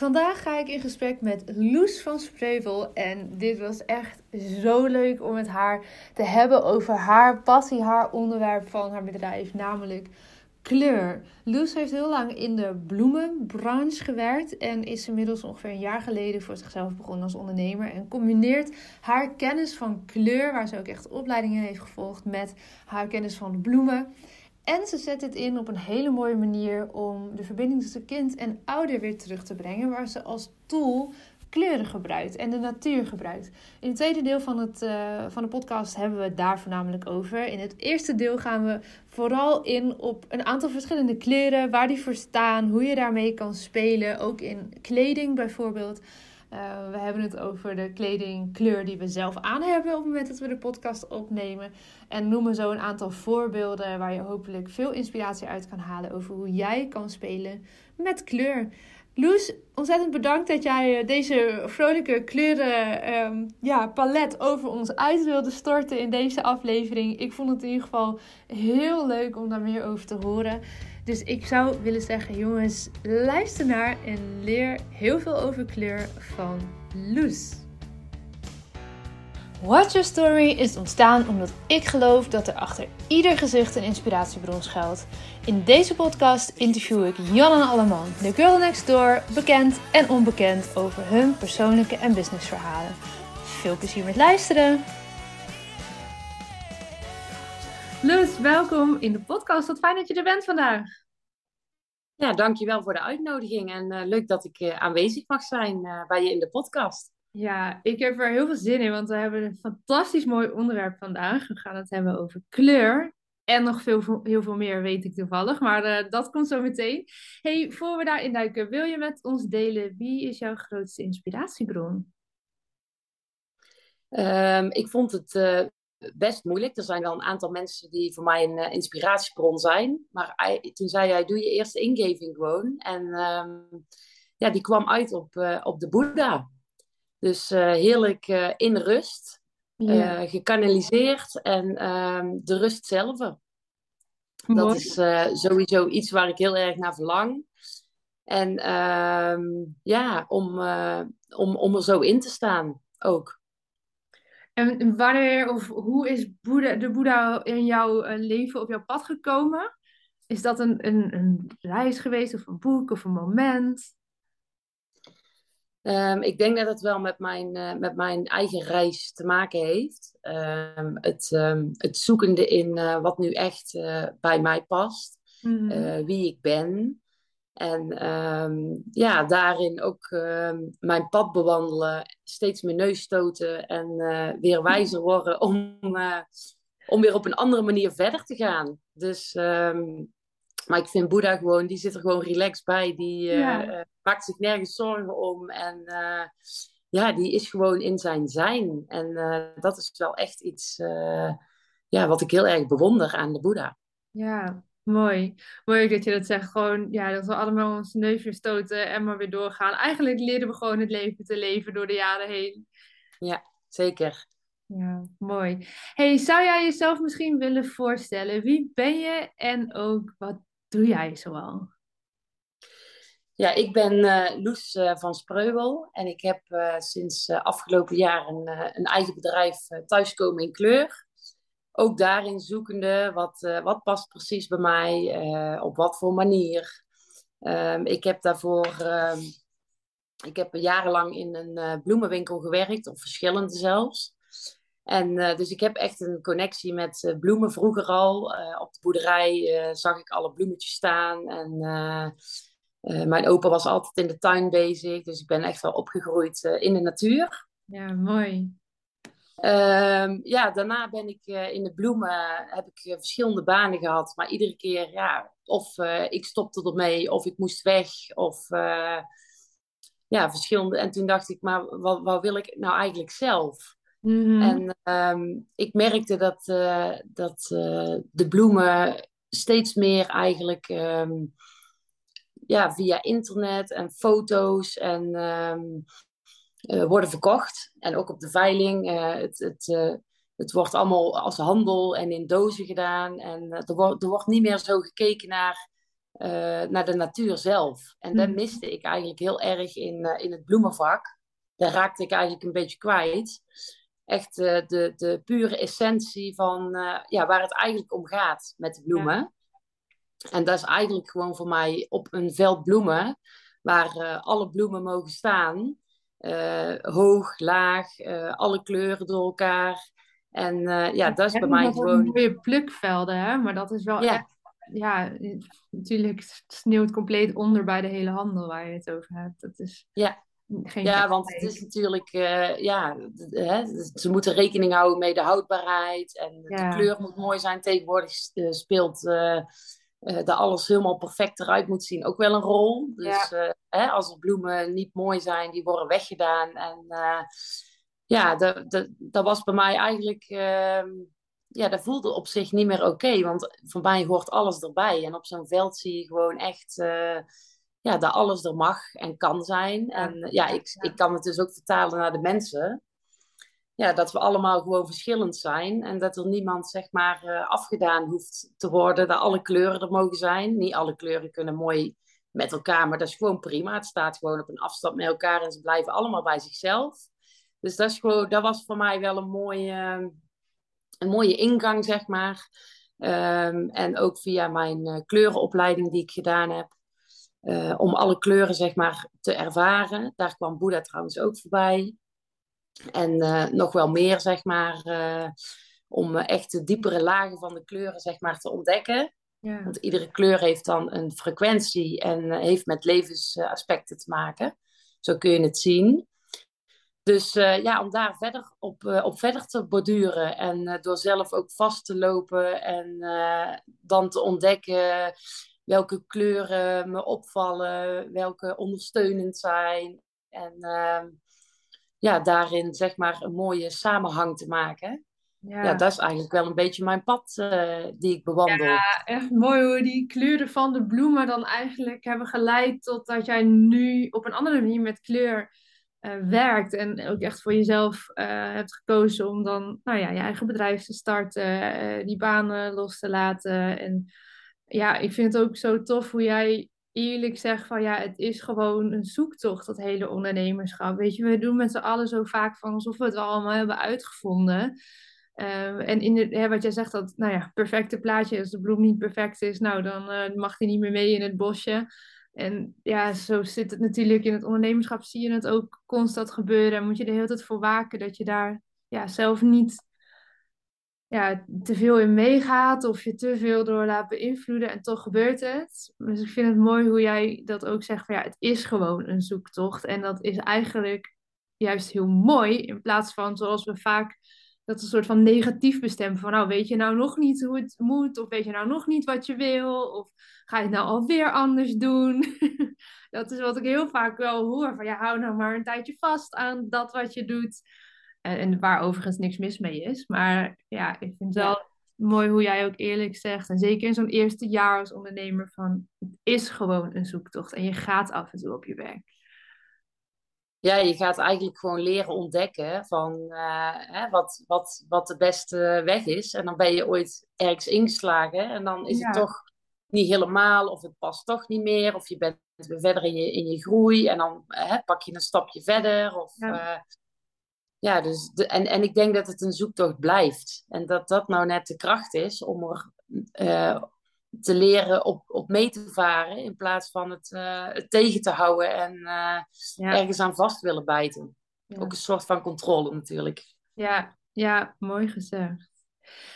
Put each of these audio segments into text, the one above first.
Vandaag ga ik in gesprek met Loes van Spreuvel. En dit was echt zo leuk om met haar te hebben over haar passie, haar onderwerp van haar bedrijf, namelijk kleur. Loes heeft heel lang in de bloemenbranche gewerkt en is inmiddels ongeveer een jaar geleden voor zichzelf begonnen als ondernemer. En combineert haar kennis van kleur, waar ze ook echt opleidingen heeft gevolgd, met haar kennis van bloemen. En ze zet dit in op een hele mooie manier om de verbinding tussen kind en ouder weer terug te brengen, waar ze als tool kleuren gebruikt en de natuur gebruikt. In het tweede deel van, het, uh, van de podcast hebben we het daar voornamelijk over. In het eerste deel gaan we vooral in op een aantal verschillende kleuren, waar die voor staan, hoe je daarmee kan spelen, ook in kleding bijvoorbeeld. Uh, we hebben het over de kledingkleur die we zelf aan hebben op het moment dat we de podcast opnemen. En noemen zo een aantal voorbeelden waar je hopelijk veel inspiratie uit kan halen over hoe jij kan spelen met kleur. Loes, ontzettend bedankt dat jij eh, deze vrolijke kleuren um, ja, palet over ons uit wilde storten in deze aflevering. Ik vond het in ieder geval heel leuk om daar meer over te horen. Dus ik zou willen zeggen, jongens, luister naar en leer heel veel over kleur van Loes. Watch Your Story is ontstaan omdat ik geloof dat er achter ieder gezicht een inspiratiebron schuilt. In deze podcast interview ik Jan en Alleman, de girl next door, bekend en onbekend over hun persoonlijke en businessverhalen. Veel plezier met luisteren! Loes, welkom in de podcast. Wat fijn dat je er bent vandaag. Ja, dankjewel voor de uitnodiging en uh, leuk dat ik uh, aanwezig mag zijn uh, bij je in de podcast. Ja, ik heb er heel veel zin in, want we hebben een fantastisch mooi onderwerp vandaag. We gaan het hebben over kleur. En nog veel, heel veel meer weet ik toevallig, maar dat komt zo meteen. Hey, voor we daarin duiken, wil je met ons delen wie is jouw grootste inspiratiebron? Um, ik vond het best moeilijk. Er zijn wel een aantal mensen die voor mij een uh, inspiratiebron zijn. Maar toen zei hij, doe je eerste ingeving gewoon. En um, ja, die kwam uit op, uh, op de Boeddha. Dus uh, heerlijk in rust, ja. gekanaliseerd en um, de rust zelf. Dat is sowieso iets waar ik heel erg naar verlang. En um, ja, om, om, om er zo in te staan ook. En wanneer of hoe is Boeddha, de Boeddha in jouw eh, leven op jouw pad gekomen? Is dat een, een, een reis geweest of een boek of een moment? Um, ik denk dat het wel met mijn, uh, met mijn eigen reis te maken heeft. Um, het, um, het zoekende in uh, wat nu echt uh, bij mij past. Mm -hmm. wie ik ben. En um, ja, daarin ook um, mijn pad bewandelen, steeds mijn neus stoten en uh, weer wijzer worden om, uh, om weer op een andere manier verder te gaan. Dus, um, maar ik vind Boeddha gewoon, die zit er gewoon relaxed bij. Die uh, ja. maakt zich nergens zorgen om. En ja, die is gewoon in zijn zijn. En dat is wel echt iets ja, wat ik heel erg bewonder aan de Boeddha. Ja, Mooi. Mooi dat je dat zegt. Gewoon, ja, dat we allemaal ons neusje stoten en maar weer doorgaan. Eigenlijk leren we gewoon het leven te leven door de jaren heen. Ja, zeker. Ja, mooi. Hey, zou jij jezelf misschien willen voorstellen? Wie ben je en ook wat doe jij zoal? Ja, ik ben uh, Loes uh, van Spreuwel en ik heb uh, sinds afgelopen jaar een, een eigen bedrijf Thuiskomen in Kleur ook daarin zoekende, wat, uh, wat past precies bij mij, uh, op wat voor manier. Um, ik heb daarvoor, uh, ik heb jarenlang in een uh, bloemenwinkel gewerkt, of verschillende zelfs. En dus ik heb echt een connectie met bloemen vroeger al. op de boerderij zag ik alle bloemetjes staan. En mijn opa was altijd in de tuin bezig. Dus ik ben echt wel opgegroeid in de natuur. Ja, mooi. Um, ja, daarna ben ik uh, in de bloemen, heb ik uh, verschillende banen gehad. Maar iedere keer, ja, of uh, ik stopte ermee, of ik moest weg, of ja, verschillende. En toen dacht ik, maar wat, wat wil ik nou eigenlijk zelf? Mm -hmm. En um, ik merkte dat, dat de bloemen steeds meer eigenlijk um, ja, via internet en foto's en worden verkocht. En ook op de veiling. Uh, het, het, uh, het wordt allemaal als handel en in dozen gedaan. En er, wordt, er wordt niet meer zo gekeken naar naar de natuur zelf. En dat mhm. miste ik eigenlijk heel erg in, in het bloemenvak. Daar raakte ik eigenlijk een beetje kwijt. Echt de, de pure essentie van ja, waar het eigenlijk om gaat met de bloemen. En dat is eigenlijk gewoon voor mij op een veld bloemen, waar alle bloemen mogen staan. Hoog, laag, alle kleuren door elkaar. En uh, ja, dat is bij mij gewoon... mooie plukvelden, hè? Maar dat is wel ja. echt... Ja, natuurlijk sneeuwt compleet onder bij de hele handel waar je het over hebt. Dat is ja. geen Ja, want het is natuurlijk... Uh, ja, hè, ze moeten rekening houden met de houdbaarheid. En de kleur moet mooi zijn. Tegenwoordig uh, speelt... dat alles helemaal perfect eruit moet zien, ook wel een rol. Dus hè, als de bloemen niet mooi zijn, die worden weggedaan. En ja, dat, dat, dat was bij mij eigenlijk, uh, ja, dat voelde op zich niet meer oké. want voor mij hoort alles erbij. En op zo'n veld zie je gewoon echt uh, ja, dat alles er mag en kan zijn. En ja, ik, ik kan het dus ook vertalen naar de mensen. Ja, dat we allemaal gewoon verschillend zijn. En dat er niemand, zeg maar, uh, afgedaan hoeft te worden. Dat alle kleuren er mogen zijn. Niet alle kleuren kunnen mooi met elkaar, maar dat is gewoon prima. Het staat gewoon op een afstand met elkaar en ze blijven allemaal bij zichzelf. Dus dat, is gewoon, dat was voor mij wel een mooie, een mooie ingang, zeg maar. Ehm, en ook via mijn uh, kleurenopleiding die ik gedaan heb. Uh, om alle kleuren, zeg maar, te ervaren. Daar kwam Boeddha trouwens ook voorbij. En uh, nog wel meer, zeg maar, om echt de diepere lagen van de kleuren, zeg maar, te ontdekken. Ja. Want iedere kleur heeft dan een frequentie en heeft met levensaspecten te maken. Zo kun je het zien. Dus uh, ja, om daar verder op, uh, op verder te borduren en uh, door zelf ook vast te lopen en dan te ontdekken welke kleuren me opvallen, welke ondersteunend zijn. En ehm, ja, daarin zeg maar een mooie samenhang te maken. Ja. ja, dat is eigenlijk wel een beetje mijn pad die ik bewandel. Ja, echt mooi hoe die kleuren van de bloemen dan eigenlijk hebben geleid tot dat jij nu op een andere manier met kleur uh, werkt en ook echt voor jezelf uh, hebt gekozen om dan nou ja, je eigen bedrijf te starten, die banen los te laten. En ja, ik vind het ook zo tof hoe jij eerlijk zegt van ja, het is gewoon een zoektocht, dat hele ondernemerschap. Weet je, we doen met z'n allen zo vaak van alsof we het allemaal hebben uitgevonden. en in hè, wat jij zegt, dat nou ja, perfecte plaatje, als de bloem niet perfect is, nou dan mag hij niet meer mee in het bosje. En ja, zo zit het natuurlijk in het ondernemerschap, zie je het ook constant gebeuren. En moet je er heel tijd voor waken dat je daar ja, zelf niet ja, te veel in meegaat of je te veel door laat beïnvloeden en toch gebeurt het. Dus ik vind het mooi hoe jij dat ook zegt van ja, het is gewoon een zoektocht. En dat is eigenlijk juist heel mooi in plaats van zoals we vaak dat een soort van negatief bestemmen. Van nou, weet je nou nog niet hoe het moet? Of weet je nou nog niet wat je wil? Of ga je het nou alweer anders doen? dat is wat ik heel vaak wel hoor. Van ja, hou nou maar een tijdje vast aan dat wat je doet. En, en waar overigens niks mis mee is. Maar ja, ik vind het wel mooi hoe jij ook eerlijk zegt. En zeker in zo'n eerste jaar als ondernemer van het is gewoon een zoektocht. En je gaat af en toe op je werk ja, je gaat eigenlijk gewoon leren ontdekken van uh, hè, wat, wat, wat de beste weg is. En dan ben je ooit ergens ingeslagen en dan is het toch niet helemaal, of het past toch niet meer, of je bent weer verder in je, in je groei en dan hè, pak je een stapje verder. Of, ja. Uh, ja, dus de, en, en ik denk dat het een zoektocht blijft. En dat dat nou net de kracht is om er uh, te leren op, op mee te varen in plaats van het, uh, het tegen te houden en uh, ergens aan vast willen bijten. Ook een soort van controle natuurlijk. Ja, ja mooi gezegd.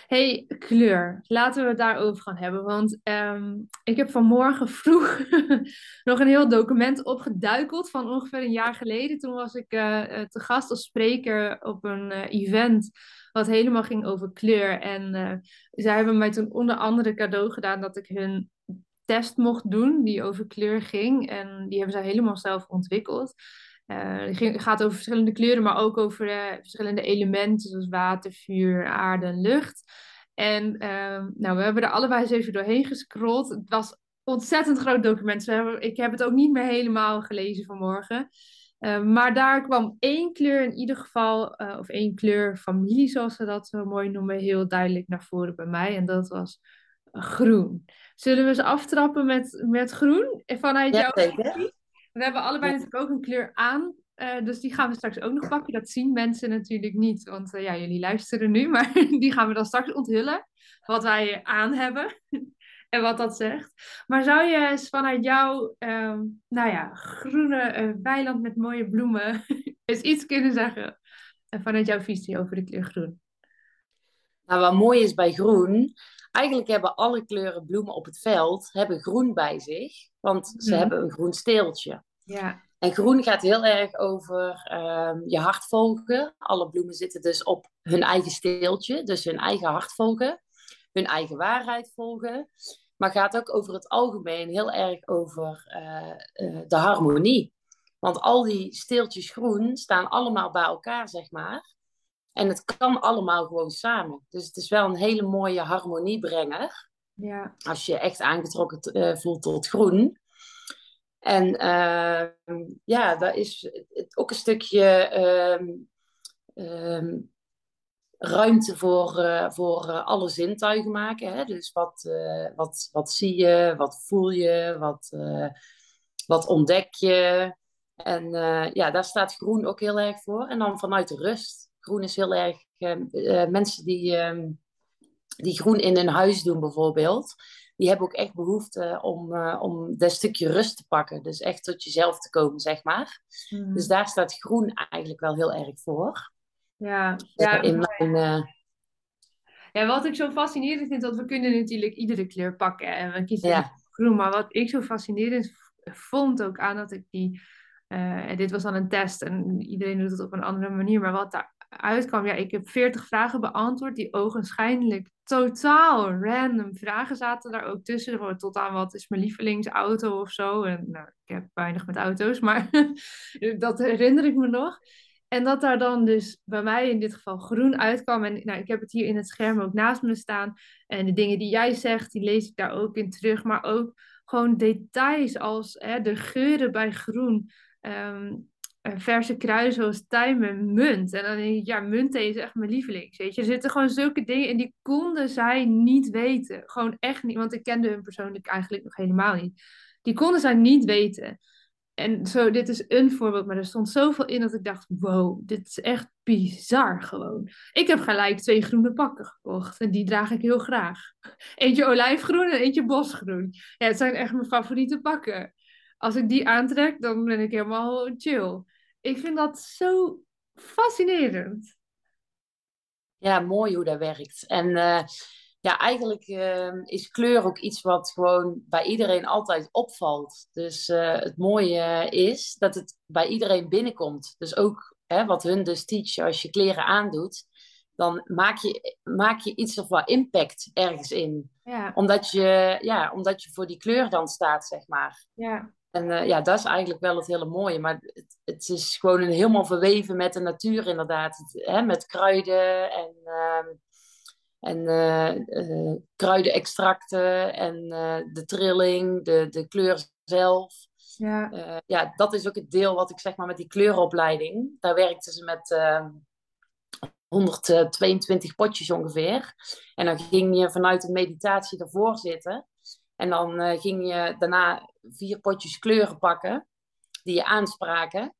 Hey, kleur. Laten we het daarover gaan hebben. Want um, ik heb vanmorgen vroeg nog een heel document opgeduikeld van ongeveer een jaar geleden. Toen was ik uh, te gast als spreker op een event wat helemaal ging over kleur. En zij hebben mij toen onder andere cadeau gedaan dat ik hun test mocht doen die over kleur ging. En die hebben zij helemaal zelf ontwikkeld. Uh, het gaat over verschillende kleuren, maar ook over uh, verschillende elementen zoals water, vuur, aarde en lucht. En uh, nou, we hebben er allebei eens even doorheen gescrolld. Het was een ontzettend groot document. ik heb het ook niet meer helemaal gelezen vanmorgen. Uh, maar daar kwam één kleur in ieder geval, of één kleur familie zoals ze dat zo mooi noemen, heel duidelijk naar voren bij mij. En dat was groen. Zullen we eens aftrappen met, met groen vanuit Ja, jouw? We hebben allebei natuurlijk ook een kleur aan. eh, dus die gaan we straks ook nog pakken. Dat zien mensen natuurlijk niet, want eh, ja, jullie luisteren nu. Maar die gaan we dan straks onthullen. Wat wij aan hebben en wat dat zegt. Maar zou je eens vanuit jouw, ehm, nou ja, groene eh, weiland met mooie bloemen... eens iets kunnen zeggen vanuit jouw visie over de kleur groen? Nou, wat mooi is bij groen, eigenlijk hebben alle kleuren bloemen op het veld hebben groen bij zich, want ze Mhm. hebben een groen steeltje. Ja, En groen gaat heel erg over ehm, je hart volgen. Alle bloemen zitten dus op hun eigen steeltje, dus hun eigen hart volgen, hun eigen waarheid volgen. Maar gaat ook over het algemeen heel erg over eh, eh, de harmonie. Want al die steeltjes groen staan allemaal bij elkaar, zeg maar. En het kan allemaal gewoon samen. Dus het is wel een hele mooie harmoniebrenger. Ja, Als je echt aangetrokken eh, voelt tot groen. En ehm, ja, daar is ook een stukje ehm, ehm, ruimte voor, eh, voor eh, alle zintuigen maken. Hè? Dus wat, wat, wat zie je, wat voel je, wat, wat ontdek je. En ja, daar staat groen ook heel erg voor. En dan vanuit de rust. Groen is heel erg... mensen die, die groen in hun huis doen bijvoorbeeld... die hebben ook echt behoefte om, eh, om dat stukje rust te pakken. Dus echt tot jezelf te komen, zeg maar. Mhm. Dus daar staat groen eigenlijk wel heel erg voor. ja, Ja, in mijn, eh, Ja, wat ik zo fascinerend vind, dat we kunnen natuurlijk iedere kleur pakken en we kiezen ja, groen. Maar wat ik zo fascinerend vond ook aan dat ik die, eh, en dit was dan een test en iedereen doet het op een andere manier, maar wat daaruit kwam, ja, ik heb 40 vragen beantwoord die ogenschijnlijk totaal random vragen zaten daar ook tussen. Tot aan wat is mijn lievelingsauto of zo. En nou, ik heb weinig met auto's, maar dat herinner ik me nog. En dat daar dan dus bij mij in dit geval groen uitkwam. En nou, ik heb het hier in het scherm ook naast me staan. En de dingen die jij zegt, die lees ik daar ook in terug. Maar ook gewoon details als hè, de geuren bij groen. Ehm, eh, verse kruiden zoals tijm en munt. En dan denk ik, ja, muntthee is echt mijn lievelings. Weet je, er zitten gewoon zulke dingen in die konden zij niet weten. Gewoon echt niet, want ik kende hun persoonlijk eigenlijk nog helemaal niet. Die konden zij niet weten. En zo, dit is een voorbeeld, maar er stond zoveel in dat ik dacht: wow, dit is echt bizar gewoon. Ik heb gelijk twee groene pakken gekocht en die draag ik heel graag. Eentje olijfgroen en eentje bosgroen. Ja, het zijn echt mijn favoriete pakken. Als ik die aantrek, dan ben ik helemaal chill. Ik vind dat zo fascinerend. ja, mooi hoe dat werkt. En eh, ja, eigenlijk eh, is kleur ook iets wat gewoon bij iedereen altijd opvalt. Dus eh, het mooie is dat het bij iedereen binnenkomt. Dus ook hè, wat hun dus teachen, als je kleren aandoet, dan maak je, maak je iets of wat impact ergens in. Ja, Omdat je, ja, omdat je voor die kleur dan staat, zeg maar. ja, En eh, ja, dat is eigenlijk wel het hele mooie. Maar het, het is gewoon een, helemaal verweven met de natuur, inderdaad. Het, hè, met kruiden en, ehm, en eh, eh, kruidenextracten en de trilling, de, de kleur zelf. ja, ja, dat is ook het deel wat ik zeg maar met die kleurenopleiding. Daar werkten ze met ehm, 122 potjes ongeveer. En dan ging je vanuit de meditatie ervoor zitten. En dan eh, ging je daarna vier potjes kleuren pakken die je aanspraken.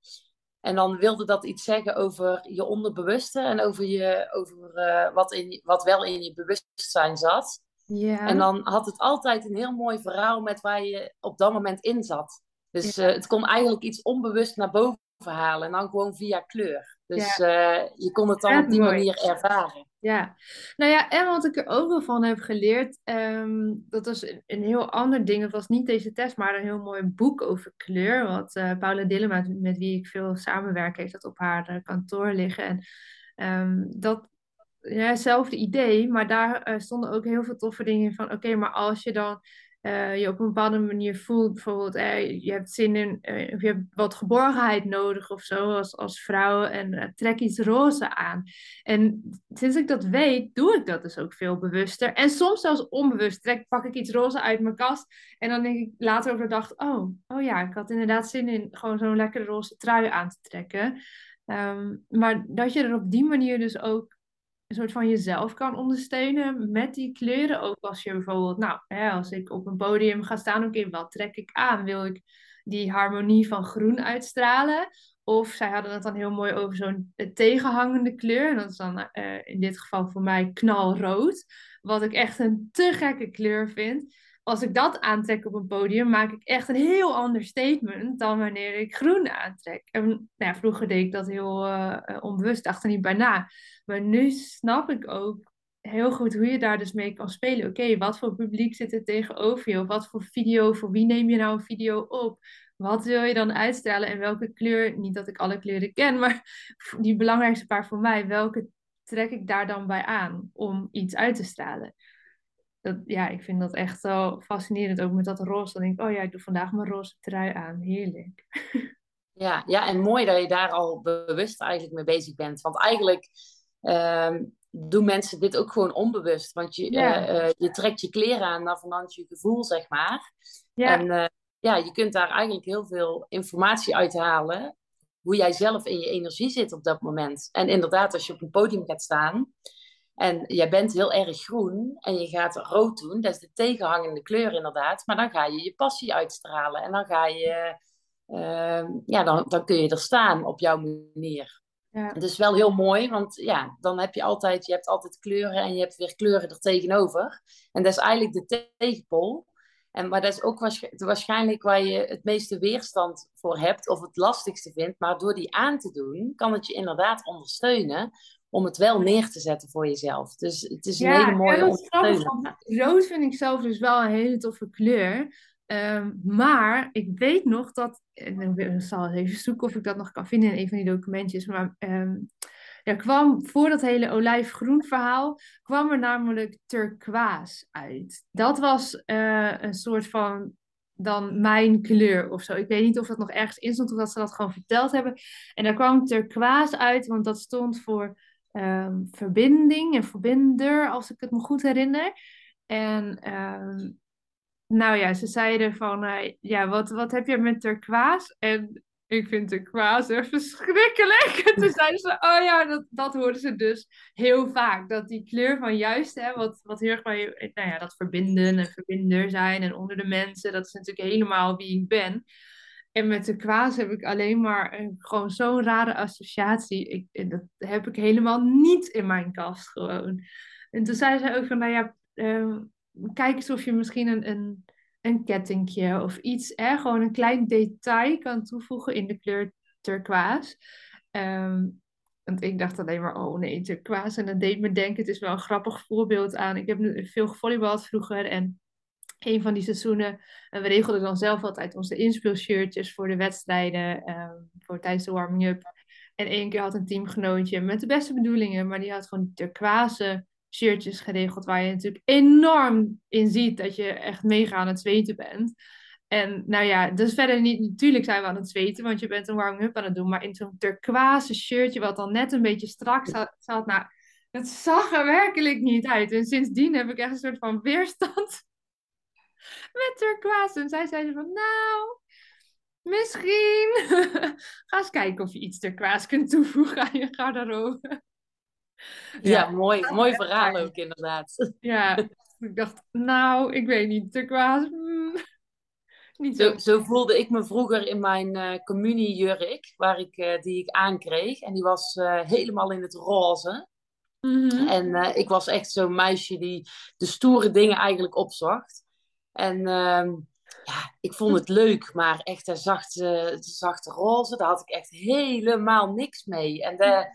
En dan wilde dat iets zeggen over je onderbewuste en over, je, over eh, wat, in, wat wel in je bewustzijn zat. ja. En dan had het altijd een heel mooi verhaal met waar je op dat moment in zat. Dus eh, het kon eigenlijk iets onbewust naar boven halen en dan gewoon via kleur. Dus eh, je kon het dan Echt op die mooi. manier ervaren. Ja, nou ja, en wat ik er ook wel van heb geleerd, ehm, dat was een, een heel ander ding. Het was niet deze test, maar een heel mooi boek over kleur. Wat eh, Paula Dillema, met, wie ik veel samenwerk, heeft dat op haar eh, kantoor liggen. En ehm, dat, ja, hetzelfde idee, maar daar stonden ook heel veel toffe dingen in van, oké, maar als je dan eh, je op een bepaalde manier voelt, bijvoorbeeld, eh, je hebt zin in, of je hebt wat geborgenheid nodig of zo als, als vrouw en trek iets roze aan. En sinds ik dat weet, doe ik dat dus ook veel bewuster. En soms zelfs onbewust. Trek, pak ik iets roze uit mijn kast. En dan denk ik later over de dag: oh, oh ja, ik had inderdaad zin in gewoon zo'n lekkere roze trui aan te trekken. Ehm, maar dat je er op die manier dus ook een soort van jezelf kan ondersteunen met die kleuren. Ook als je bijvoorbeeld, nou, hè, als ik op een podium ga staan, oké, wat trek ik aan? Wil ik die harmonie van groen uitstralen? Of zij hadden het dan heel mooi over zo'n tegenhangende kleur. En dat is dan uh, in dit geval voor mij knalrood. Wat ik echt een te gekke kleur vind. Als ik dat aantrek op een podium, maak ik echt een heel ander statement dan wanneer ik groen aantrek. En nou ja, vroeger deed ik dat heel uh, onbewust, dacht er niet bij na. Maar nu snap ik ook heel goed hoe je daar dus mee kan spelen. Oké, wat voor publiek zit er tegenover je? Of wat voor video, voor wie neem je nou een video op? Wat wil je dan uitstralen en welke kleur, niet dat ik alle kleuren ken, maar die belangrijkste paar voor mij, welke trek ik daar dan bij aan om iets uit te stralen? Dat, ja, ik vind dat echt zo fascinerend, ook met dat roze. Dan denk ik, oh ja, ik doe vandaag mijn roze trui aan. Heerlijk. Ja, ja, en mooi dat je daar al bewust eigenlijk mee bezig bent. Want eigenlijk um, doen mensen dit ook gewoon onbewust. Want je, uh, je trekt je kleren aan naar vanuit je gevoel, zeg maar. Ja. En uh, ja, je kunt daar eigenlijk heel veel informatie uithalen. Hoe jij zelf in je energie zit op dat moment. En inderdaad, als je op een podium gaat staan. En jij bent heel erg groen en je gaat rood doen, dat is de tegenhangende kleur inderdaad. Maar dan ga je je passie uitstralen en dan ga je, uh, ja, dan, dan kun je er staan op jouw manier. Ja. Het is wel heel mooi, want ja, dan heb je altijd, je hebt altijd kleuren en je hebt weer kleuren er tegenover. En dat is eigenlijk de tegenpol. En, maar dat is ook waarschijnlijk waar je het meeste weerstand voor hebt of het lastigste vindt. Maar door die aan te doen, kan het je inderdaad ondersteunen om het wel neer te zetten voor jezelf. Dus het is een hele mooie ondersteuning. Rood vind ik zelf dus wel een hele toffe kleur. Ehm, maar ik weet nog dat, ik zal even zoeken of ik dat nog kan vinden in een van die documentjes, maar um, er kwam voor dat hele olijfgroen verhaal, kwam er namelijk turquoise uit. Dat was uh, een soort van dan mijn kleur of zo. Ik weet niet of dat nog ergens in stond of dat ze dat gewoon verteld hebben. En daar kwam turquoise uit, want dat stond voor um, verbinding en verbinder, als ik het me goed herinner. En um, nou ja, ze zeiden van, uh, ja, wat, wat heb je met turquoise? En ik vind turquoise verschrikkelijk. En toen zeiden ze, oh ja, dat, dat hoorden ze dus heel vaak. Dat die kleur van juist, hè, wat, wat heel erg bij, nou ja, dat verbinden en verbinder zijn en onder de mensen, dat is natuurlijk helemaal wie ik ben. En met de kwaas heb ik alleen maar gewoon zo'n rare associatie. Ik, dat heb ik helemaal niet in mijn kast gewoon. En toen zei zij ook van, nou ja, uh, kijk eens of je misschien een, een, een kettingje of iets, hè, gewoon een klein detail kan toevoegen in de kleur turquoise. Um, want ik dacht alleen maar, oh nee, turquoise. En dat deed me denken, het is wel een grappig voorbeeld aan. Ik heb veel gevolleybald vroeger en een van die seizoenen. En we regelden dan zelf altijd onze inspeelshirtjes voor de wedstrijden, um, voor tijdens de warming-up. En één keer had een teamgenootje met de beste bedoelingen, maar die had gewoon turquoise shirtjes geregeld waar je natuurlijk enorm in ziet dat je echt mega aan het zweten bent. En nou ja, dus verder niet, natuurlijk zijn we aan het zweten, want je bent een warming-up aan het doen, maar in zo'n turquoise shirtje wat dan net een beetje strak zat, zat nou, het zag er werkelijk niet uit. En sindsdien heb ik echt een soort van weerstand met turquoise. En zij zeiden van, nou, misschien. Ga eens kijken of je iets turquoise kunt toevoegen aan je garderobe. Ja, mooi, mooi verhaal ook inderdaad. Ja, ik dacht, nou, ik weet niet, turquoise. Mm, niet zo. zo. voelde ik me vroeger in mijn uh, communiejurk, waar ik, uh, die ik aankreeg. En die was uh, helemaal in het roze. Mm -hmm. En ik was echt zo'n meisje die de stoere dingen eigenlijk opzocht. En uh, ja, ik vond het leuk, maar echt een zachte, zachte roze, daar had ik echt helemaal niks mee. En daar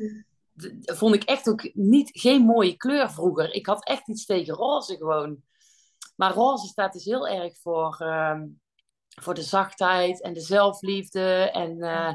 vond ik echt ook niet, geen mooie kleur vroeger. Ik had echt iets tegen roze gewoon. Maar roze staat dus heel erg voor, uh, voor de zachtheid en de zelfliefde. En uh,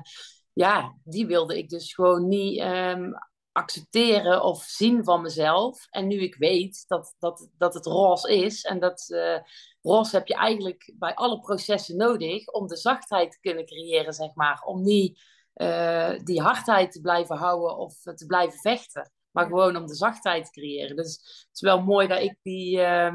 ja, die wilde ik dus gewoon niet um, accepteren of zien van mezelf. En nu ik weet dat, dat, dat het roze is en dat uh, roze heb je eigenlijk bij alle processen nodig om de zachtheid te kunnen creëren, zeg maar. Om niet uh, die hardheid te blijven houden of te blijven vechten, maar gewoon om de zachtheid te creëren. Dus het is wel mooi dat ik die. Uh,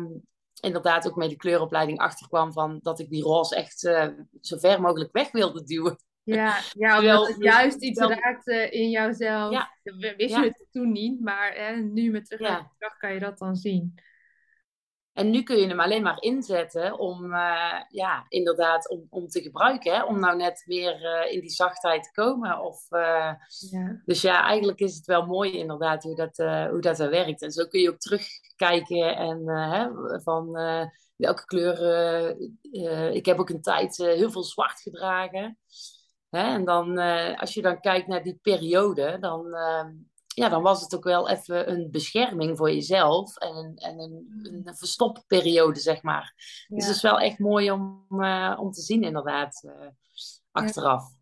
inderdaad ook met de kleuropleiding achterkwam van dat ik die roze echt uh, zo ver mogelijk weg wilde duwen. Ja, ja omdat het juist iets raakte in jouzelf. Ja. Wist je het toen niet, maar hè, nu met terugwerkende kan je dat dan zien. En nu kun je hem alleen maar inzetten om, uh, ja, inderdaad, om, om te gebruiken. Hè? Om nou net weer uh, in die zachtheid te komen. Of, uh, ja. Dus ja, eigenlijk is het wel mooi inderdaad hoe dat, hoe dat er werkt. En zo kun je ook terugkijken en hè, van welke kleuren. ik heb ook een tijd heel veel zwart gedragen. Hè? En dan, als je dan kijkt naar die periode, dan ja, dan was het ook wel even een bescherming voor jezelf en een, en een, een verstopperiode, zeg maar. Dus het is wel echt mooi om, uh, om te zien, inderdaad, uh, achteraf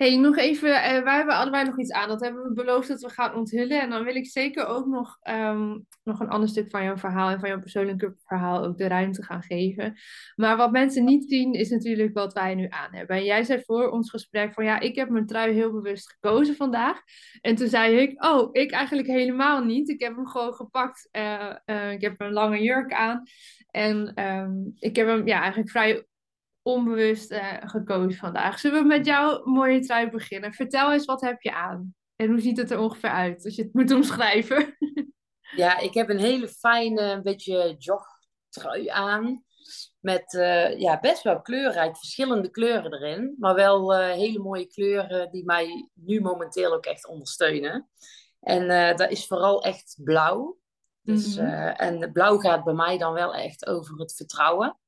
hey, nog even, uh, wij hebben allebei nog iets aan. Dat hebben we beloofd dat we gaan onthullen. En dan wil ik zeker ook nog, um, nog een ander stuk van jouw verhaal en van jouw persoonlijke verhaal ook de ruimte gaan geven. Maar wat mensen niet zien, is natuurlijk wat wij nu aan hebben. En jij zei voor ons gesprek van ja, ik heb mijn trui heel bewust gekozen vandaag. En toen zei ik, oh, ik eigenlijk helemaal niet. Ik heb hem gewoon gepakt. Uh, uh, ik heb een lange jurk aan. En um, ik heb hem ja, eigenlijk vrij onbewust uh, gekozen vandaag. Zullen we met jouw mooie trui beginnen? Vertel eens, wat heb je aan? En hoe ziet het er ongeveer uit, als je het moet omschrijven? ja, ik heb een hele fijne, beetje jogtrui aan. Met uh, ja, best wel kleurrijk, verschillende kleuren erin. Maar wel uh, hele mooie kleuren die mij nu momenteel ook echt ondersteunen. En dat is vooral echt blauw. Dus, mm -hmm. en blauw gaat bij mij dan wel echt over het vertrouwen.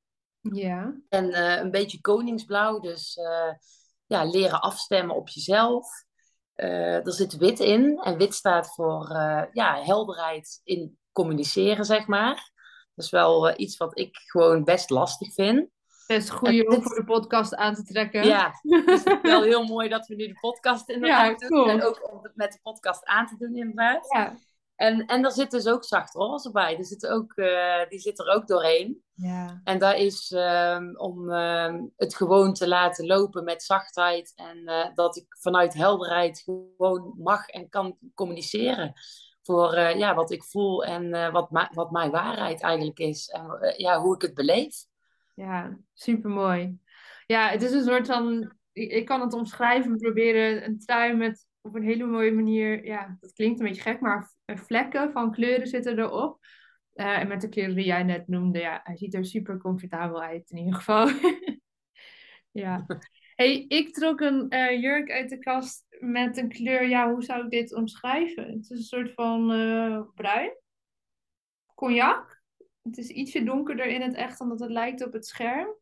Ja. En uh, een beetje koningsblauw, dus uh, ja, leren afstemmen op jezelf. Uh, er zit wit in en wit staat voor ja, helderheid in communiceren, zeg maar. Dat is wel iets wat ik gewoon best lastig vind. Best goed om voor de podcast aan te trekken. Ja, dus het is wel heel mooi dat we nu de podcast inderdaad ja, doen. En ook om het met de podcast aan te doen inderdaad. Ja. En, en er zit dus ook zacht roze bij. Er zit ook, uh, die zit er ook doorheen. Ja. En dat is um, om um, het gewoon te laten lopen met zachtheid. En uh, dat ik vanuit helderheid gewoon mag en kan communiceren. Voor uh, ja, wat ik voel en wat, wat mijn waarheid eigenlijk is. En ja, hoe ik het beleef. Ja, supermooi. Ja, het is een soort van... Ik, ik kan het omschrijven, proberen een trui met op een hele mooie manier, ja, dat klinkt een beetje gek, maar vlekken van kleuren zitten erop. Uh, en met de kleuren die jij net noemde, ja, hij ziet er super comfortabel uit in ieder geval. ja. Hey, ik trok een uh, jurk uit de kast met een kleur, ja, hoe zou ik dit omschrijven? Het is een soort van uh, bruin, cognac. Het is ietsje donkerder in het echt dan dat het lijkt op het scherm.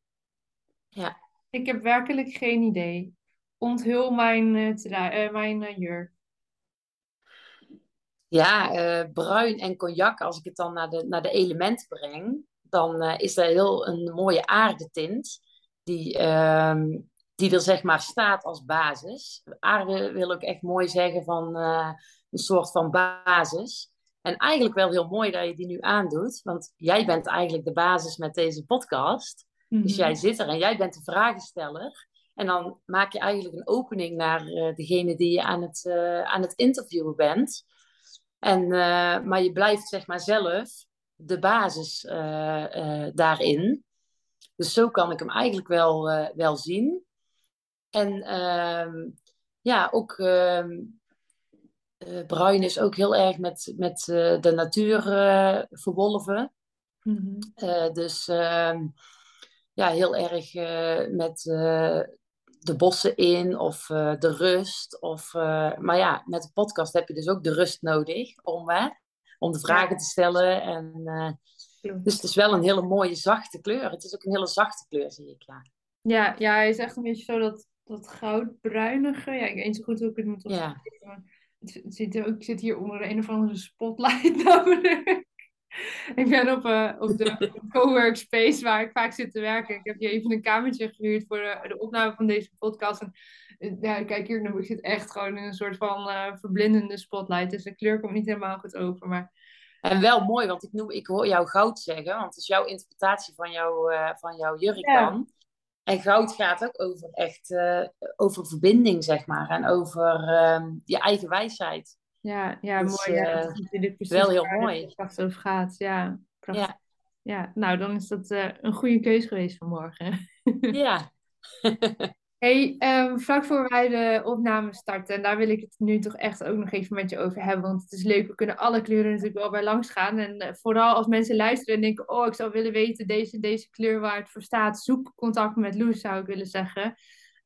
Ja. Ik heb werkelijk geen idee onthul mijn, uh, mijn uh, jurk. Ja, uh, bruin en cognac, als ik het dan naar de, naar de elementen breng, dan is er heel een mooie aardetint die, ehm, die er zeg maar staat als basis. Aarde wil ook echt mooi zeggen van een soort van basis. En eigenlijk wel heel mooi dat je die nu aandoet, want jij bent eigenlijk de basis met deze podcast. Dus mhm. jij zit er en jij bent de vragensteller. En dan maak je eigenlijk een opening naar uh, degene die je aan het, uh, aan het interviewen bent. En, uh, maar je blijft zeg maar zelf de basis daarin. Dus zo kan ik hem eigenlijk wel, wel zien. En ehm, ja, ook ehm, bruin is ook heel erg met, met de natuur verwolven. Mm -hmm. dus ehm, ja, heel erg met de bossen in of uh, de rust. Of, uh, maar ja, met de podcast heb je dus ook de rust nodig om, hè, om de vragen te stellen. En, uh, dus het is wel een hele mooie zachte kleur. Het is ook een hele zachte kleur, zie ik. Ja, ja, ja hij is echt een beetje zo dat, dat goudbruinige. Ja, ik weet niet zo goed hoe ik het moet ja. Het, het zit, ik zit hier onder een of andere spotlight namelijk. ik ben op, uh, op de coworkspace waar ik vaak zit te werken. Ik heb hier even een kamertje gehuurd voor de, de opname van deze podcast. En ja, kijk hier, nu, ik zit echt gewoon in een soort van uh, verblindende spotlight. Dus de kleur komt niet helemaal goed over. Maar... En wel mooi, want ik, noem, ik hoor jou goud zeggen, want het is jouw interpretatie van, jou, van jouw jurk dan. En goud gaat ook over echt over verbinding, zeg maar. En over ehm, je eigen wijsheid. Ja, ja dus, mooi. Ja, dat is wel heel mooi. Het over gaat. Ja, prachtig. Ja. ja, nou dan is dat uh, een goede keus geweest vanmorgen. ja. Hey, um, vlak voor wij de opname starten, en daar wil ik het nu toch echt ook nog even met je over hebben, want het is leuk, we kunnen alle kleuren natuurlijk wel bij langs gaan. En uh, vooral als mensen luisteren en denken, oh, ik zou willen weten deze, deze kleur waar het voor staat, zoek contact met Loes, zou ik willen zeggen.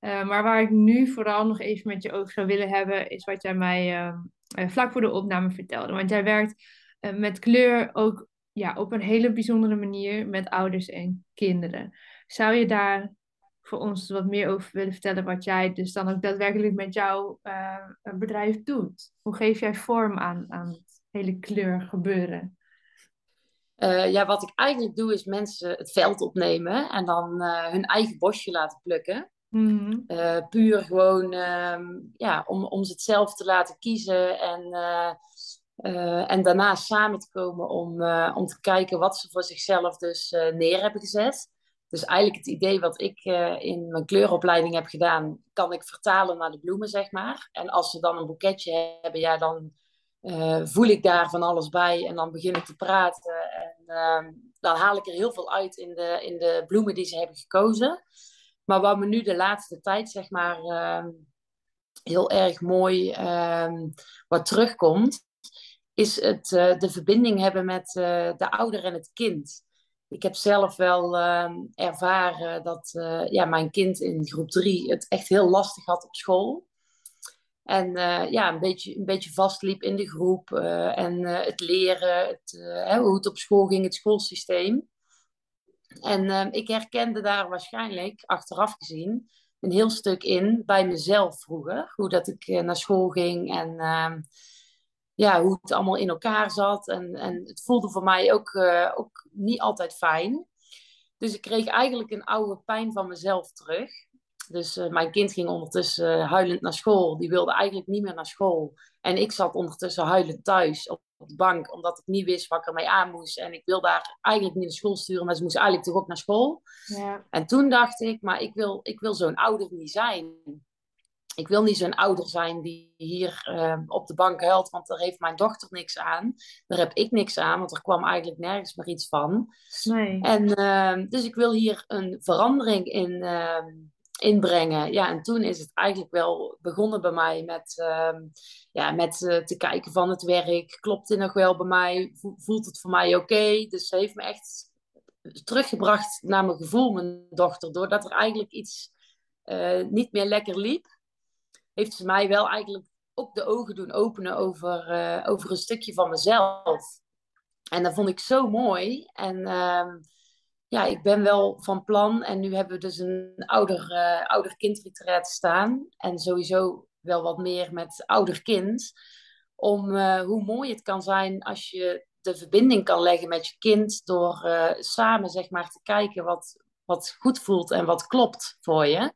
Uh, maar waar ik nu vooral nog even met je over zou willen hebben, is wat jij mij uh, vlak voor de opname vertelde. Want jij werkt met kleur ook ja, op een hele bijzondere manier met ouders en kinderen. Zou je daar voor ons wat meer over willen vertellen wat jij dus dan ook daadwerkelijk met jouw uh, bedrijf doet? Hoe geef jij vorm aan, aan het hele kleurgebeuren? Ja, wat ik eigenlijk doe is mensen het veld opnemen en dan hun eigen bosje laten plukken. Mm -hmm. puur gewoon ehm, ja, om, om ze het zelf te laten kiezen en, en daarna samen te komen om, om te kijken wat ze voor zichzelf dus neer hebben gezet. Dus eigenlijk het idee wat ik in mijn kleuropleiding heb gedaan, kan ik vertalen naar de bloemen, zeg maar. En als ze dan een boeketje hebben, ja, dan voel ik daar van alles bij en dan begin ik te praten. En uh, dan haal ik er heel veel uit in de, in de bloemen die ze hebben gekozen. Maar wat me nu de laatste tijd, zeg maar, ehm, heel erg mooi ehm, wat terugkomt, is het, eh, de verbinding hebben met de ouder en het kind ik heb zelf wel uh, ervaren dat uh, ja, mijn kind in groep drie het echt heel lastig had op school. En ja, een beetje, een beetje vastliep in de groep. Eh, en het leren, het, hoe het op school ging, het schoolsysteem. En ehm, ik herkende daar waarschijnlijk, achteraf gezien, een heel stuk in bij mezelf vroeger. Hoe dat ik naar school ging en ehm, ja, hoe het allemaal in elkaar zat. En, en het voelde voor mij ook, uh, ook niet altijd fijn. Dus ik kreeg eigenlijk een oude pijn van mezelf terug. Dus uh, mijn kind ging ondertussen huilend naar school. Die wilde eigenlijk niet meer naar school. En ik zat ondertussen huilend thuis op, de bank, omdat ik niet wist wat ik ermee aan moest. En ik wilde haar eigenlijk niet naar school sturen, maar ze moest eigenlijk toch ook naar school. Ja. En toen dacht ik, maar ik wil, ik wil zo'n ouder niet zijn ik wil niet zo'n ouder zijn die hier uh, op de bank huilt, want daar heeft mijn dochter niks aan. Daar heb ik niks aan, want er kwam eigenlijk nergens meer iets van. Nee. En uh, dus ik wil hier een verandering in uh, inbrengen. Ja, en toen is het eigenlijk wel begonnen bij mij met, ehm, ja, met uh, te kijken van het werk. Klopt dit nog wel bij mij? Voelt het voor mij oké? Dus ze heeft me echt teruggebracht naar mijn gevoel, mijn dochter, doordat er eigenlijk iets uh, niet meer lekker liep heeft ze mij wel eigenlijk ook de ogen doen openen over, uh, over een stukje van mezelf. En dat vond ik zo mooi. En uh, ja, ik ben wel van plan. En nu hebben we dus een ouder, uh, ouder staan. En sowieso wel wat meer met ouder kind. Om uh, hoe mooi het kan zijn als je de verbinding kan leggen met je kind. Door samen zeg maar te kijken wat, wat goed voelt en wat klopt voor je.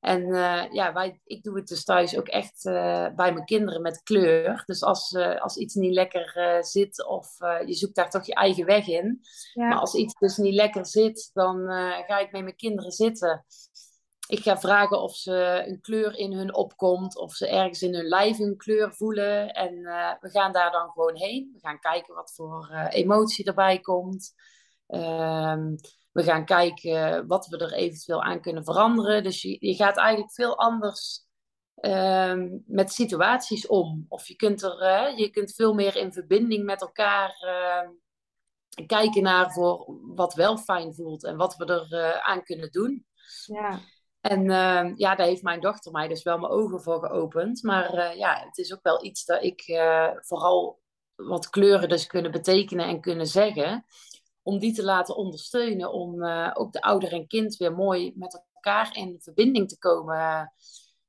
En uh, ja, wij, ik doe het dus thuis ook echt uh, bij mijn kinderen met kleur. Dus als, uh, als iets niet lekker zit of je zoekt daar toch je eigen weg in. Ja. Maar als iets dus niet lekker zit, dan ga ik met mijn kinderen zitten. Ik ga vragen of ze een kleur in hun opkomt, of ze ergens in hun lijf een kleur voelen. En we gaan daar dan gewoon heen. We gaan kijken wat voor emotie erbij komt. Ehm we gaan kijken wat we er eventueel aan kunnen veranderen. Dus je, je gaat eigenlijk veel anders uh, met situaties om. Of je kunt, er, uh, je kunt veel meer in verbinding met elkaar uh, kijken naar voor wat wel fijn voelt en wat we er uh, aan kunnen doen. Ja. En ehm, ja, daar heeft mijn dochter mij dus wel mijn ogen voor geopend. Maar eh, ja, het is ook wel iets dat ik vooral wat kleuren dus kunnen betekenen en kunnen zeggen om die te laten ondersteunen. Om uh, ook de ouder en kind weer mooi met elkaar in verbinding te komen.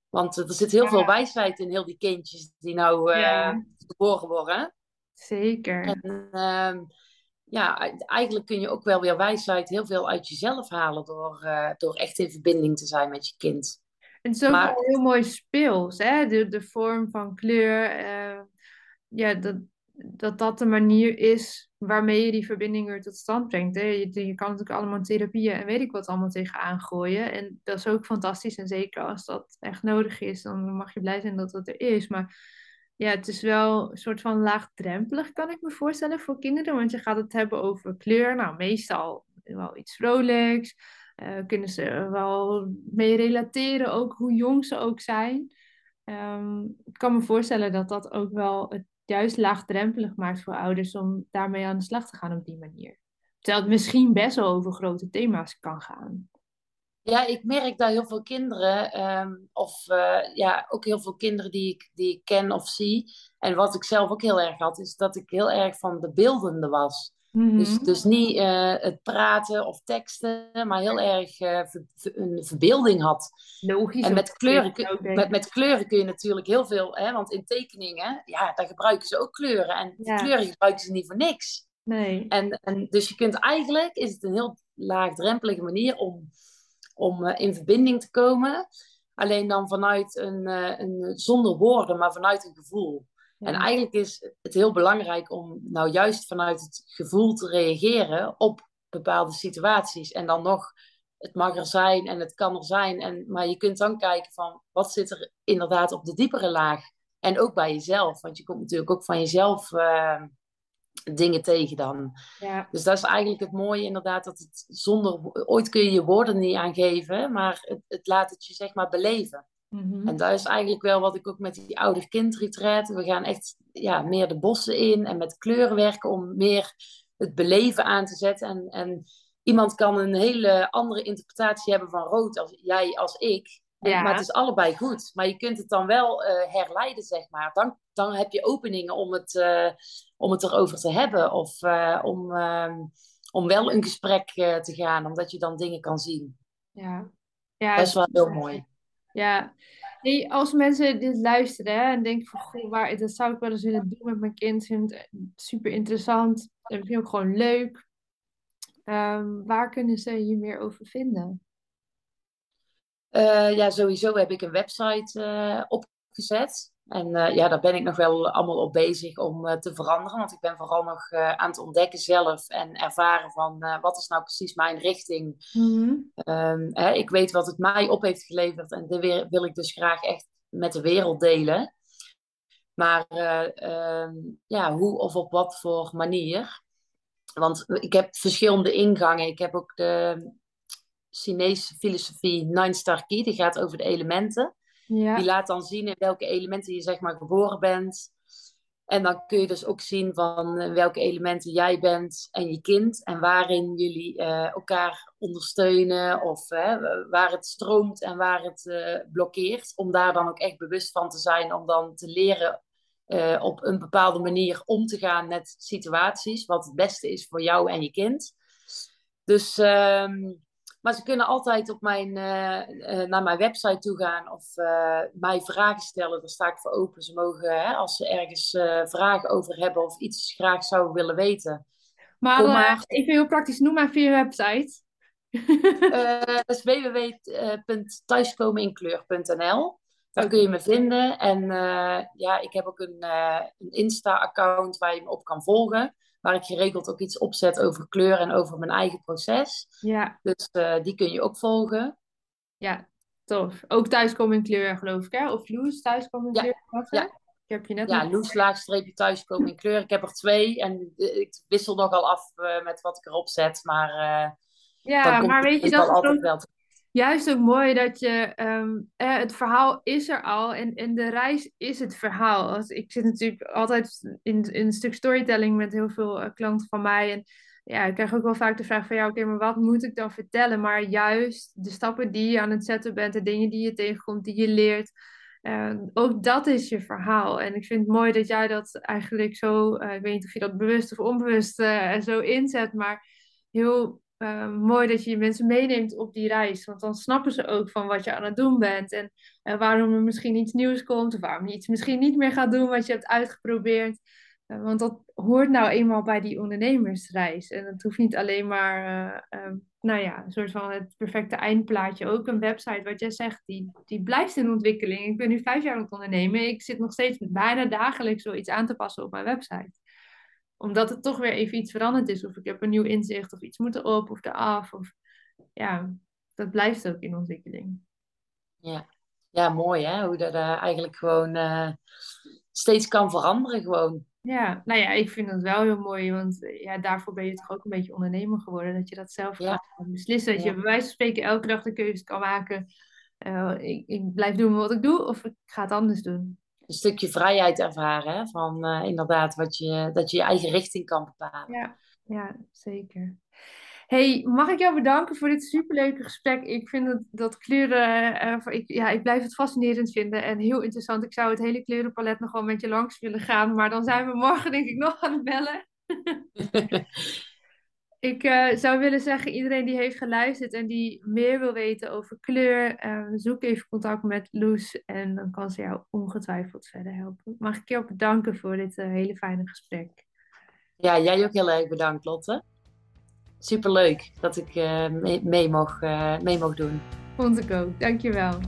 Want er zit heel veel wijsheid in heel die kindjes die nou uh, geboren worden. Zeker. En uh, ja, eigenlijk kun je ook wel weer wijsheid heel veel uit jezelf halen door, uh, door echt in verbinding te zijn met je kind. En maar, heel mooi speels, hè? De, de vorm van kleur. ja, dat, dat dat de manier is waarmee je die verbinding weer tot stand brengt. Hè? Je, je, kan natuurlijk allemaal therapieën en weet ik wat allemaal tegenaan gooien. En dat is ook fantastisch. En zeker als dat echt nodig is, dan mag je blij zijn dat dat er is. Maar ja, het is wel een soort van laagdrempelig, kan ik me voorstellen, voor kinderen. Want je gaat het hebben over kleur. Nou, meestal wel iets vrolijks. Uh, kunnen ze wel mee relateren, ook hoe jong ze ook zijn. Ehm, ik kan me voorstellen dat dat ook wel het juist laagdrempelig maakt voor ouders om daarmee aan de slag te gaan op die manier. Terwijl het misschien best wel over grote thema's kan gaan. Ja, ik merk dat heel veel kinderen, ehm, of uh, ja, ook heel veel kinderen die ik, die ik ken of zie. En wat ik zelf ook heel erg had, is dat ik heel erg van de beeldende was. Mhm. dus, dus niet uh, het praten of teksten, maar heel erg uh, ver, een verbeelding had. Logisch. En met kleuren, kun, met, met kleuren kun je natuurlijk heel veel, hè, want in tekeningen, ja, daar gebruiken ze ook kleuren. En kleuren gebruiken ze niet voor niks. Nee. En, en dus je kunt eigenlijk, is het een heel laagdrempelige manier om om uh, in verbinding te komen. Alleen dan vanuit een, een, zonder woorden, maar vanuit een gevoel. Ja. En eigenlijk is het heel belangrijk om nou juist vanuit het gevoel te reageren op bepaalde situaties. En dan nog, het mag er zijn en het kan er zijn. En, maar je kunt dan kijken van, wat zit er inderdaad op de diepere laag? En ook bij jezelf, want je komt natuurlijk ook van jezelf uh, dingen tegen dan. Ja. Dus dat is eigenlijk het mooie inderdaad, dat het zonder, ooit kun je je woorden niet aangeven, maar het, het laat het je zeg maar beleven. Mm-hmm. En dat is eigenlijk wel wat ik ook met die ouder-kind-retreat, we gaan echt ja, meer de bossen in en met kleuren werken om meer het beleven aan te zetten. En, en iemand kan een hele andere interpretatie hebben van rood als jij als ik. Ja. Maar het is allebei goed. Maar je kunt het dan wel uh, herleiden, zeg maar. Dan, dan heb je openingen om het, uh, om het erover te hebben. Of uh, om, om wel een gesprek te gaan, omdat je dan dingen kan zien. Ja, ja dat is wel heel mooi. Ja, hey, als mensen dit luisteren en denken van, goh, waar, dat zou ik wel eens willen doen met mijn kind. Vind het super interessant. En vind ook gewoon leuk. Um, waar kunnen ze hier meer over vinden? Uh, ja, sowieso heb ik een website uh, opgezet. En uh, ja, daar ben ik nog wel allemaal op bezig om te veranderen. Want ik ben vooral nog aan het ontdekken zelf en ervaren van wat is nou precies mijn richting. Um, hè, ik weet wat het mij op heeft geleverd en dat wil ik dus graag echt met de wereld delen. Maar um, ja, hoe of op wat voor manier. Want ik heb verschillende ingangen. Ik heb ook de, Chinese filosofie Nine Star Key. Die gaat over de elementen. Die laat dan zien in welke elementen je zeg maar geboren bent. En dan kun je dus ook zien van welke elementen jij bent en je kind. En waarin jullie uh, elkaar ondersteunen. Of uh, waar het stroomt en waar het blokkeert. Om daar dan ook echt bewust van te zijn. Om dan te leren op een bepaalde manier om te gaan met situaties. Wat het beste is voor jou en je kind. Dus... Um, maar ze kunnen altijd op mijn, uh, uh, naar mijn website toe gaan of uh, mij vragen stellen. Daar sta ik voor open. Ze mogen, hè, als ze ergens vragen over hebben of iets graag zouden willen weten. Maar, maar. ik vind heel praktisch, noem maar via je website. dat is www.thuiskomeninkleur.nl. Daar kun je me vinden. En ja, ik heb ook een, een Insta-account waar je me op kan volgen waar ik geregeld ook iets opzet over kleur en over mijn eigen proces. Ja. Dus uh, die kun je ook volgen. Ja, tof. Ook thuiskomen in kleur, geloof ik, hè? Of Loes thuiskomen in kleur? Ja. ja. Ik heb je net ja, Loes laagstreepje thuiskomen in kleur. Ik heb er twee en ik wissel nogal af uh, met wat ik erop zet, maar... Ja, maar weet je, dat is altijd wel juist ook mooi dat je um, eh, het verhaal is er al en, en de reis is het verhaal. Als, ik zit natuurlijk altijd in, in een stuk storytelling met heel veel uh, klanten van mij. En ja, ik krijg ook wel vaak de vraag van ja, oké, maar wat moet ik dan vertellen? Maar juist de stappen die je aan het zetten bent, de dingen die je tegenkomt, die je leert. Uh, ook dat is je verhaal. En ik vind het mooi dat jij dat eigenlijk zo, ik weet niet of je dat bewust of onbewust zo inzet, maar heel uh, mooi dat je je mensen meeneemt op die reis. Want dan snappen ze ook van wat je aan het doen bent. En uh, waarom er misschien iets nieuws komt. Of waarom je iets misschien niet meer gaat doen wat je hebt uitgeprobeerd. Uh, want dat hoort nou eenmaal bij die ondernemersreis. En het hoeft niet alleen maar, ehm, nou ja, een soort van het perfecte eindplaatje. Ook een website, wat jij zegt, die, die blijft in ontwikkeling. Ik ben nu vijf jaar aan het ondernemen. Ik zit nog steeds bijna dagelijks zoiets aan te passen op mijn website omdat het toch weer even iets veranderd is. Of ik heb een nieuw inzicht, of iets moet erop of eraf. Of, ja, dat blijft ook in ontwikkeling. Ja, ja mooi hè, hoe dat uh, eigenlijk gewoon uh, steeds kan veranderen gewoon. Ja, nou ja, ik vind dat wel heel mooi, want eh, ja, daarvoor ben je toch ook een beetje ondernemer geworden, dat je dat zelf Ja. kan beslissen, dat je bij wijze van spreken elke dag de keuze kan maken, eh, ik, ik blijf doen wat ik doe of ik ga het anders doen. Een stukje vrijheid ervaren, hè? van eh, inderdaad wat je, dat je je eigen richting kan bepalen. Ja, ja, zeker. Hey, mag ik jou bedanken voor dit superleuke gesprek? Ik vind dat, dat kleuren, eh, voor- ik, ja, ik blijf het fascinerend vinden en heel interessant. Ik zou het hele kleurenpalet nog wel met je langs willen gaan, maar dan zijn we morgen denk ik nog aan het bellen. Ik eh, zou willen zeggen, iedereen die heeft geluisterd en die meer wil weten over kleur, eh, zoek even contact met Loes en dan kan ze jou ongetwijfeld verder helpen. Mag ik jou bedanken voor dit eh, hele fijne gesprek. ja, jij ook heel erg bedankt, Lotte. Superleuk dat ik eh, mee, mee, mocht, eh, mee mocht doen. Vond ik ook. Dankjewel.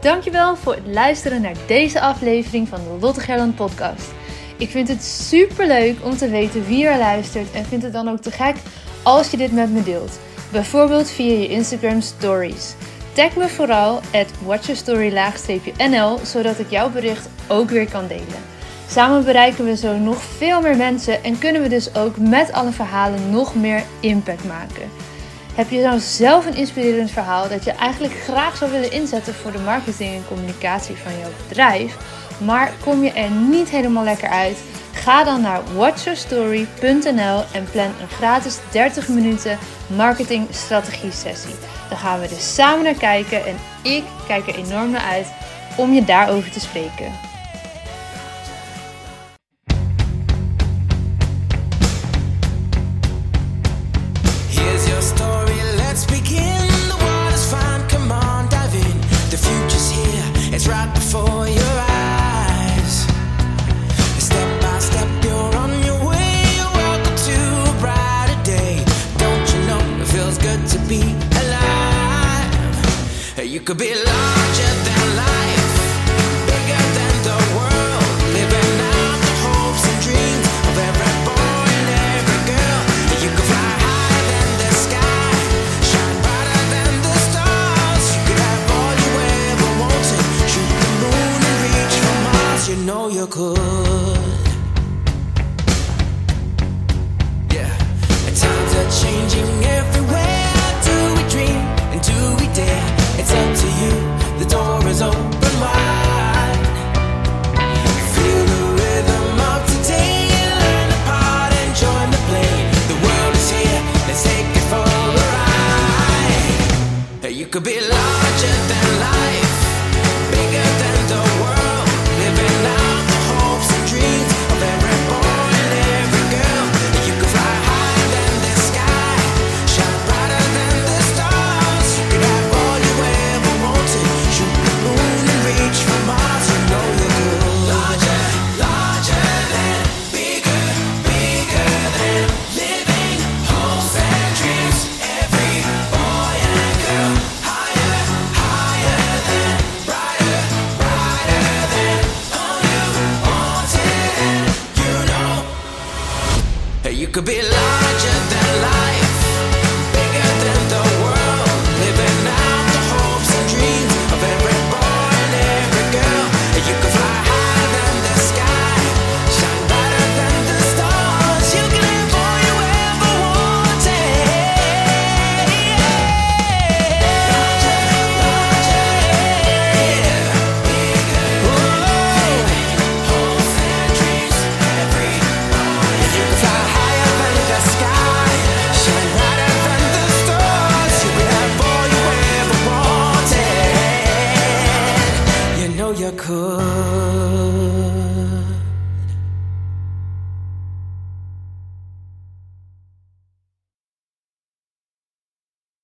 Dankjewel voor het luisteren naar deze aflevering van de Lotte Gerland podcast. Ik vind het super leuk om te weten wie er luistert en vind het dan ook te gek als je dit met me deelt. Bijvoorbeeld via je Instagram stories. Tag me vooral at watchyourstory-nl zodat ik jouw bericht ook weer kan delen. Samen bereiken we zo nog veel meer mensen en kunnen we dus ook met alle verhalen nog meer impact maken. Heb je nou zelf een inspirerend verhaal dat je eigenlijk graag zou willen inzetten voor de marketing en communicatie van jouw bedrijf, maar kom je er niet helemaal lekker uit? Ga dan naar watchyourstory.nl en plan een gratis 30 minuten marketing strategie sessie. Dan gaan we er samen naar kijken en ik kijk er enorm naar uit om je daarover te spreken.